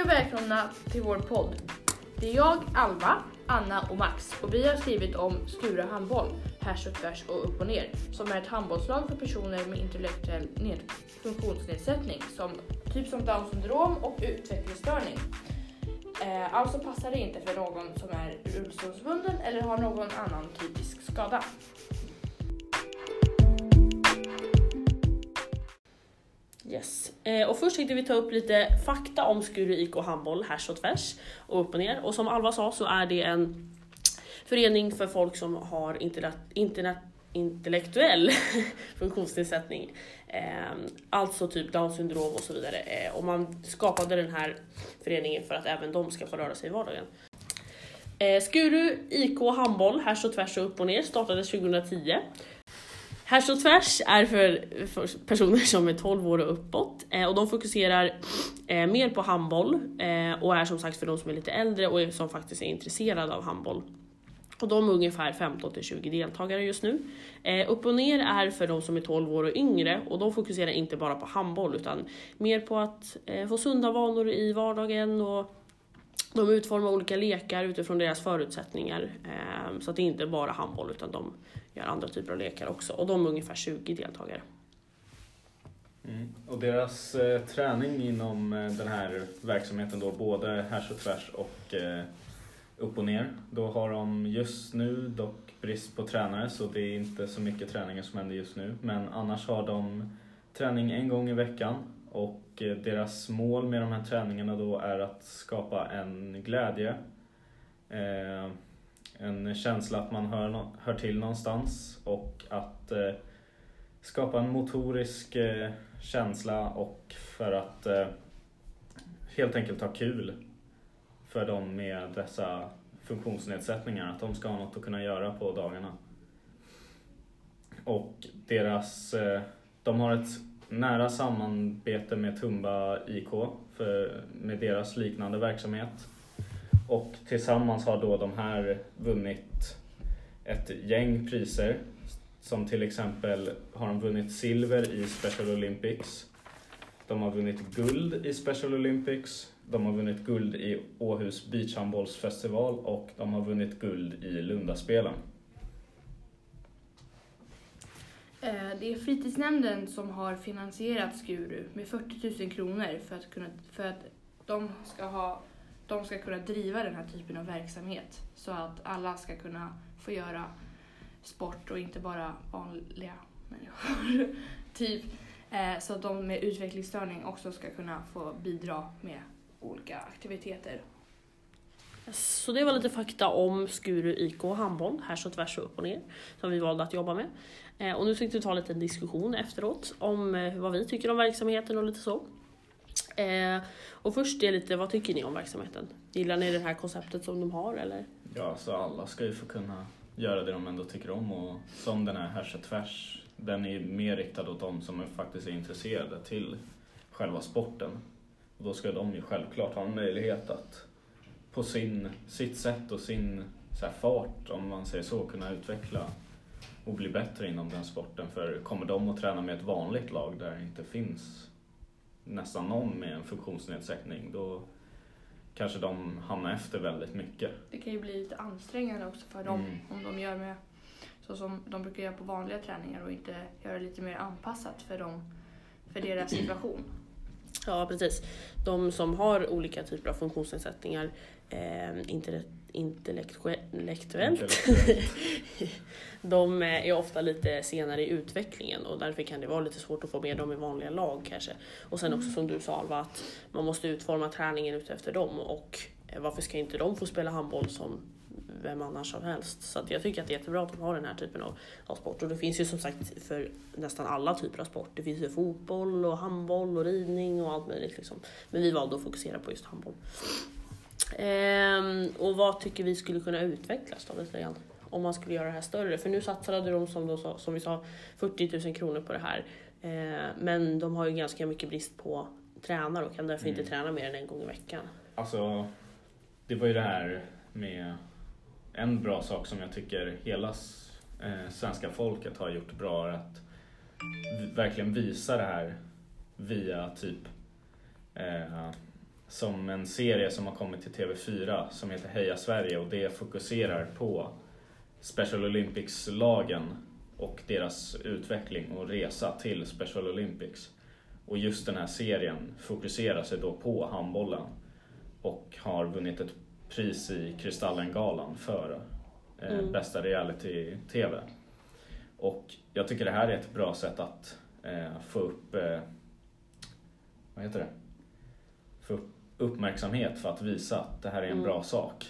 Hej och välkomna till vår podd. Det är jag, Alva, Anna och Max och vi har skrivit om Skura handboll, härs och tvärs och upp och ner, som är ett handbollslag för personer med intellektuell ned- funktionsnedsättning, som, typ som Downs syndrom och utvecklingsstörning. Eh, alltså passar det inte för någon som är rullstolsbunden eller har någon annan typisk skada. Yes. Eh, och först tänkte vi ta upp lite fakta om Skuru IK handboll, härs och tvärs och upp och ner. Och som Alva sa så är det en förening för folk som har internet, internet, intellektuell funktionsnedsättning. Eh, alltså typ Downs syndrom och så vidare. Eh, och man skapade den här föreningen för att även de ska få röra sig i vardagen. Eh, Skuru IK handboll, härs och tvärs och upp och ner startades 2010 Härs och tvärs är för, för personer som är 12 år och uppåt eh, och de fokuserar eh, mer på handboll eh, och är som sagt för de som är lite äldre och som faktiskt är intresserade av handboll. Och de är ungefär 15 till 20 deltagare just nu. Eh, upp och ner är för de som är 12 år och yngre och de fokuserar inte bara på handboll utan mer på att eh, få sunda vanor i vardagen och de utformar olika lekar utifrån deras förutsättningar. Ehm, så att det inte är bara handboll utan de gör andra typer av lekar också. Och de är ungefär 20 deltagare. Mm. Och deras eh, träning inom eh, den här verksamheten då, både härs och tvärs och eh, upp och ner. Då har de just nu dock brist på tränare så det är inte så mycket träningar som händer just nu. Men annars har de träning en gång i veckan och Eh, deras mål med de här träningarna då är att skapa en glädje, eh, en känsla att man hör, hör till någonstans och att eh, skapa en motorisk känsla och för att helt enkelt ha kul för dem med dessa funktionsnedsättningar, att de ska ha något att kunna göra på dagarna. Och deras, de har ett nära samarbete med Tumba IK för, med deras liknande verksamhet. Och tillsammans har då de här vunnit ett gäng priser. Som till exempel har de vunnit silver i Special Olympics. De har vunnit guld i Special Olympics. De har vunnit guld i Åhus beachhandbollsfestival och de har vunnit guld i Lundaspelen. Eh, det är fritidsnämnden som har finansierat Skuru med 40 000 kronor för att, kunna, för att de, ska ha, de ska kunna driva den här typen av verksamhet. Så att alla ska kunna få göra sport och inte bara vanliga människor. typ. Eh, så att de med utvecklingsstörning också ska kunna få bidra med olika aktiviteter. Så det var lite fakta om Skuru IK handboll, härs och tvärs och upp och ner, som vi valde att jobba med. Eh, och nu tänkte vi ta en liten diskussion efteråt om eh, vad vi tycker om verksamheten och lite så. Eh, och först är lite, vad tycker ni om verksamheten? Gillar ni det här konceptet som de har eller? Ja, så alla ska ju få kunna göra det de ändå tycker om och som den här Härs och tvärs, den är mer riktad åt de som är faktiskt är intresserade till själva sporten. Och då ska de ju självklart ha en möjlighet att på sin, sitt sätt och sin så här, fart, om man säger så, kunna utveckla och bli bättre inom den sporten. För kommer de att träna med ett vanligt lag där det inte finns nästan någon med en funktionsnedsättning, då kanske de hamnar efter väldigt mycket. Det kan ju bli lite ansträngande också för dem Mm. om de gör med så som de brukar göra på vanliga träningar och inte göra lite mer anpassat för dem, för deras situation. Ja, precis. De som har olika typer av funktionsnedsättningar, eh, inte intellektuellt, de eh, är ofta lite senare i utvecklingen och därför kan det vara lite svårt att få med dem i vanliga lag kanske. Och sen också som du sa Alva, att man måste utforma träningen utefter dem och eh, varför ska inte de få spela handboll som vem annars som helst. Så jag tycker att det är jättebra att de har den här typen av, av sport. Och det finns ju som sagt för nästan alla typer av sport. Det finns ju fotboll och handboll och ridning och allt möjligt. Liksom. Men vi valde att fokusera på just handboll. Ehm, och vad tycker vi skulle kunna utvecklas då lite grann? Om man skulle göra det här större. För nu satsade de som, de som vi sa 40 000 kronor på det här. Ehm, men de har ju ganska mycket brist på tränare och kan därför Mm. inte träna mer än en gång i veckan. Alltså, det var ju det här med en bra sak som jag tycker hela eh, svenska folket har gjort bra är att verkligen visa det här via typ eh, som en serie som har kommit till TV4 som heter Heja Sverige och det fokuserar på Special Olympics-lagen och deras utveckling och resa till Special Olympics. Och just den här serien fokuserar sig då på handbollen och har vunnit ett pris i Kristallengalan för eh, Mm. bästa reality-TV. Och jag tycker det här är ett bra sätt att eh, få upp, eh, vad heter det? Få upp uppmärksamhet för att visa att det här är en Mm. bra sak.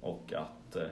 Och att eh,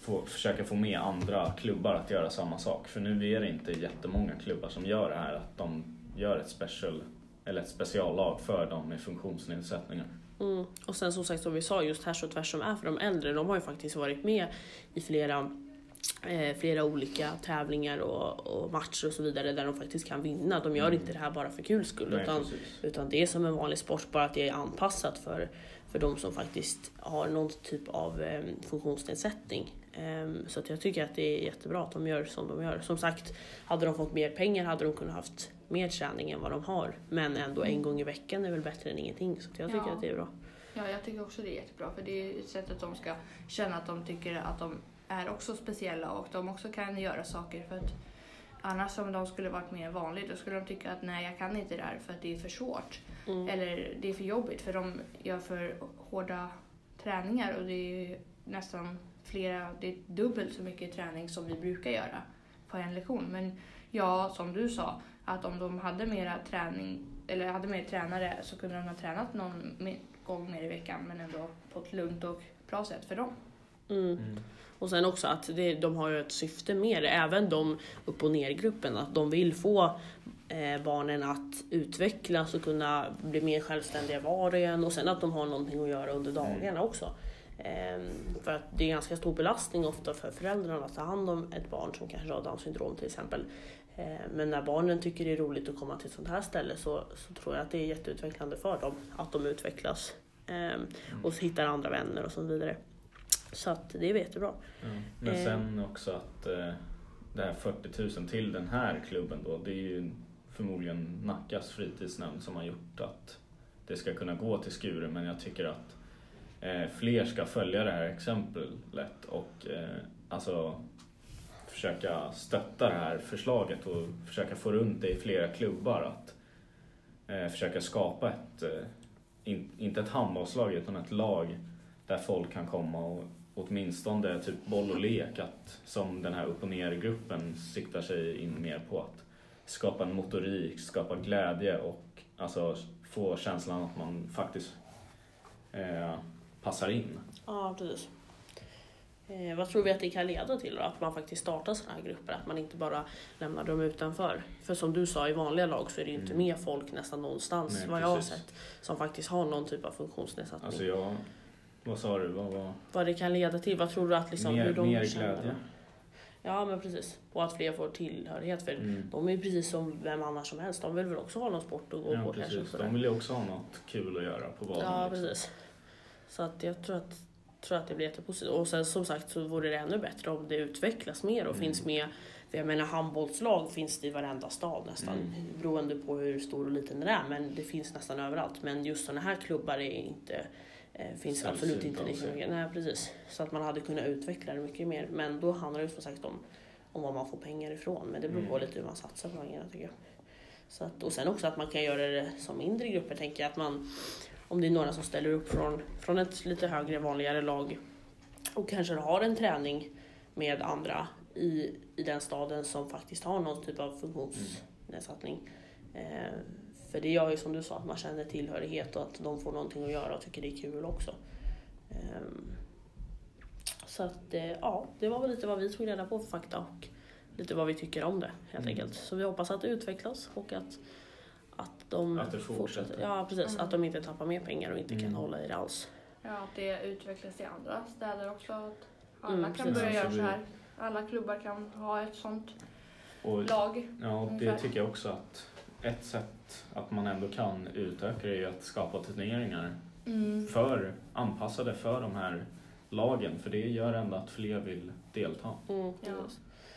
få, försöka få med andra klubbar att göra samma sak. För nu är det inte jättemånga klubbar som gör det här, att de gör ett special eller ett speciallag för dem med funktionsnedsättningar. Mm. Och sen som sagt som vi sa, just Härs och Tvärs som är för de äldre, de har ju faktiskt varit med i flera, eh, flera olika tävlingar och, och matcher och så vidare där de faktiskt kan vinna. De gör Mm. inte det här bara för kul skull Nej, utan, precis. utan det är som en vanlig sport, bara att det är anpassat för, för de som faktiskt har någon typ av eh, funktionsnedsättning. Ehm, så att jag tycker att det är jättebra att de gör som de gör. Som sagt, hade de fått mer pengar hade de kunnat haft mer träning än vad de har. Men ändå en gång i veckan är väl bättre än ingenting. Så jag tycker Ja. att det är bra. Ja, jag tycker också det är jättebra för det är ett sätt att de ska känna att de tycker att de är också speciella och de också kan göra saker för att annars om de skulle varit mer vanligt då skulle de tycka att nej jag kan inte det här för att det är för svårt Mm. eller det är för jobbigt för de gör för hårda träningar och det är ju nästan flera, det är dubbelt så mycket träning som vi brukar göra på en lektion. Men ja, som du sa, att om de hade mera träning eller hade mer tränare så kunde de ha tränat någon gång mer i veckan men ändå på ett lugnt och bra sätt för dem. Mm. Mm. Och sen också att det, de har ju ett syfte med det, även de upp och ner-gruppen, att de vill få eh, barnen att utvecklas och kunna bli mer självständiga var och en och sen att de har någonting att göra under dagarna också. Ehm, för att det är ganska stor belastning ofta för föräldrarna att ta hand om ett barn som kanske har Downs syndrom till exempel. Ehm, men när barnen tycker det är roligt att komma till ett sånt här ställe så, så tror jag att det är jätteutvecklande för dem att de utvecklas ehm, och hittar andra vänner och så vidare. Så att det är jättebra. Ja. Men sen också att eh, det här 40 000 till den här klubben då, det är ju förmodligen Nackas fritidsnämnd som har gjort att det ska kunna gå till Skure men jag tycker att eh, fler ska följa det här exemplet och eh, alltså försöka stötta det här förslaget och försöka få runt det i flera klubbar att eh, försöka skapa ett, eh, in, inte ett handbollslag utan ett lag där folk kan komma och åtminstone typ boll och lek att, som den här upp och ner-gruppen siktar sig in mer på att skapa en motorik, skapa glädje och alltså få känslan att man faktiskt eh, passar in. Ja, precis. Eh, vad tror vi att det kan leda till då? Att man faktiskt startar sådana här grupper, att man inte bara lämnar dem utanför. För som du sa, i vanliga lag så är det ju inte Mm. med folk nästan någonstans, Nej, vad jag har precis. sett, som faktiskt har någon typ av funktionsnedsättning. Alltså jag, vad sa du? Vad var Vad det kan leda till, vad tror du att liksom, mer, hur de mer känner? glädje? Ja, men precis. Och att fler får tillhörighet, för Mm. de är ju precis som vem annars som helst. De vill väl också ha någon sport att gå Ja, på kanske. precis. sådär. De vill ju också ha något kul att göra på banan. Ja, liksom. precis. Så att jag tror att, tror att det blir jättepositivt. Och sen som sagt så vore det ännu bättre om det utvecklas mer och Mm. finns med. För jag menar handbollslag finns det i varenda stad nästan. Mm. Beroende på hur stor och liten den är. Men det finns nästan överallt. Men just sådana här klubbar är inte eh, finns Sällsynt absolut inte lika mycket. Nej, precis. Så att man hade kunnat utveckla det mycket mer. Men då handlar det som sagt om, om vad man får pengar ifrån. Men det beror på Mm. lite hur man satsar på pengarna tycker jag. Så att, och sen också att man kan göra det som mindre grupper. Tänker jag att man om det är några som ställer upp från, från ett lite högre, vanligare lag och kanske har en träning med andra i, i den staden som faktiskt har någon typ av funktionsnedsättning. Eh, för det gör ju som du sa, att man känner tillhörighet och att de får någonting att göra och tycker det är kul också. Eh, så att eh, ja, det var väl lite vad vi tog reda på för fakta och lite vad vi tycker om det helt Mm. enkelt. Så vi hoppas att det utvecklas och att, att de Att det fortsätter. Ja, precis. Mm. Att de inte tappar mer pengar och inte kan Mm. hålla i det alls. Ja, att det utvecklas i andra städer också. Att alla Mm, kan börja Ja, göra så så vi- här. Alla klubbar kan ha ett sånt Och, lag. ja, och det tycker jag också att ett sätt att man ändå kan utöka det är att skapa turneringar Mm. för, anpassade för de här lagen. För det gör ändå att fler vill delta. Mm, Ja.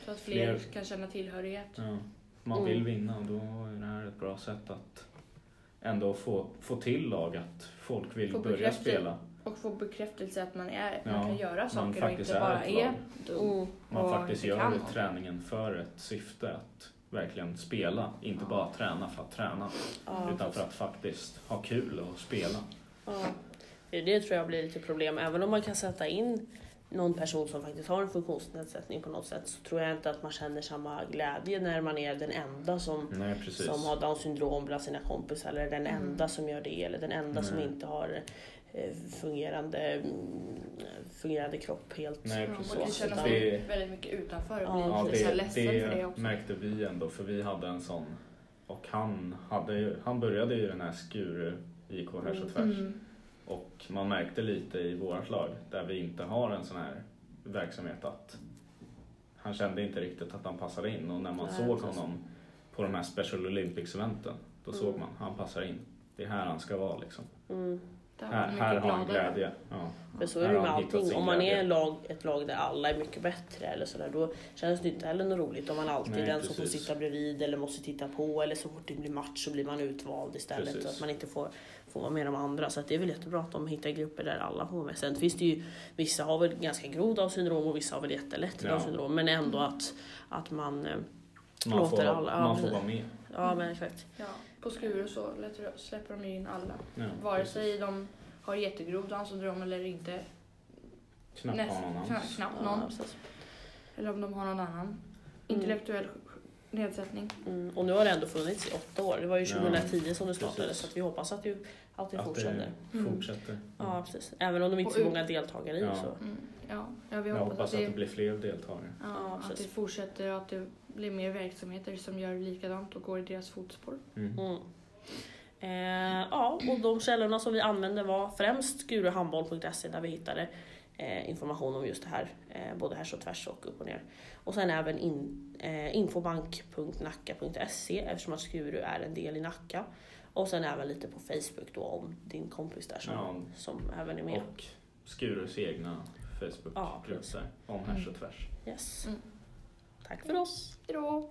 Så att fler Fler- kan känna tillhörighet. Ja, man Mm. vill vinna och då är det här ett bra sätt att ändå få, få till lag, att folk vill Få börja spela. Och få bekräftelse att man, är, Ja, man kan göra man saker och inte bara är dum. Mm. Man och faktiskt gör träningen för ett syfte att verkligen spela, inte Ja. bara träna för att träna. Ja, utan för att faktiskt ha kul och spela. Ja. Det tror jag blir lite problem. Även om man kan sätta in någon person som faktiskt har en funktionsnedsättning på något sätt så tror jag inte att man känner samma glädje när man är den enda som, Nej som har down syndrom bland sina kompisar eller den Mm. enda som gör det eller den enda som Nej. inte har eh, fungerande, mm, fungerande kropp helt. Nej Man precis. kan känna Det- sig väldigt mycket utanför och Ja, bli Ja, här det, ledsen för det det också. märkte vi ändå för vi hade en sån och han, hade, ju- han började i den här Skuru IK härs och tvärs Mm. Och man märkte lite i vårt lag där vi inte har en sån här verksamhet att han kände inte riktigt att han passade in och när man Nej, såg precis. honom på de här Special Olympics eventen då Mm. såg man han passar in. Det är här han ska vara liksom. Mm. Här, här har han glädje. Ja. För så är det med allting. Om man är en lag, ett lag där alla är mycket bättre eller sådär, då känns det inte heller något roligt om man alltid är Nej, den som får precis. sitta bredvid eller måste titta på eller så fort det blir match så blir man utvald istället Precis. och att man inte får, får vara med de andra. Så att det är väl jättebra att de hittar grupper där alla får vara med. Sen finns det ju, vissa har väl ganska grov Downs syndrom och vissa har väl jättelätt Ja. Downs syndrom men ändå att, att man, Man, Låter får, alla- ja, man får precis. vara med. ja men exakt. Ja, på Skuru så släpper de ju in alla. Ja, Vare precis. sig de har jättegrov Downs syndrom eller inte. Knappt näst- har någon knappt, Ja, någon. precis. Eller om de har någon annan intellektuell nedsättning. Mm. Och nu har det ändå funnits i åtta år. Det var ju Ja, 2010 som det startade precis. så att vi hoppas att det, att det Att fortsätter. det Mm. fortsätter. Ja, precis. Även om de inte är så många deltagare i Ja. så. Mm. Ja, ja, vi Jag hoppas, hoppas att, det, blir fler deltagare. ja, Ja, att det fortsätter och att det blir mer verksamheter som gör likadant och går i deras fotspår. Mm. Mm. Eh, ja, och de källorna som vi använde var främst skuruhandboll.se där vi hittade information om just det här, eh, både härs och tvärs och upp och ner. Och sen även in, eh, infobank.nacka.se eftersom att Skuru är en del i Nacka. Och sen även lite på Facebook då om din kompis där som, Ja. som även är med. Och Skurus egna Ja, Facebookgrupp precis. där, om härs och tvärs. Yes. Mm. Tack för oss! Hejdå!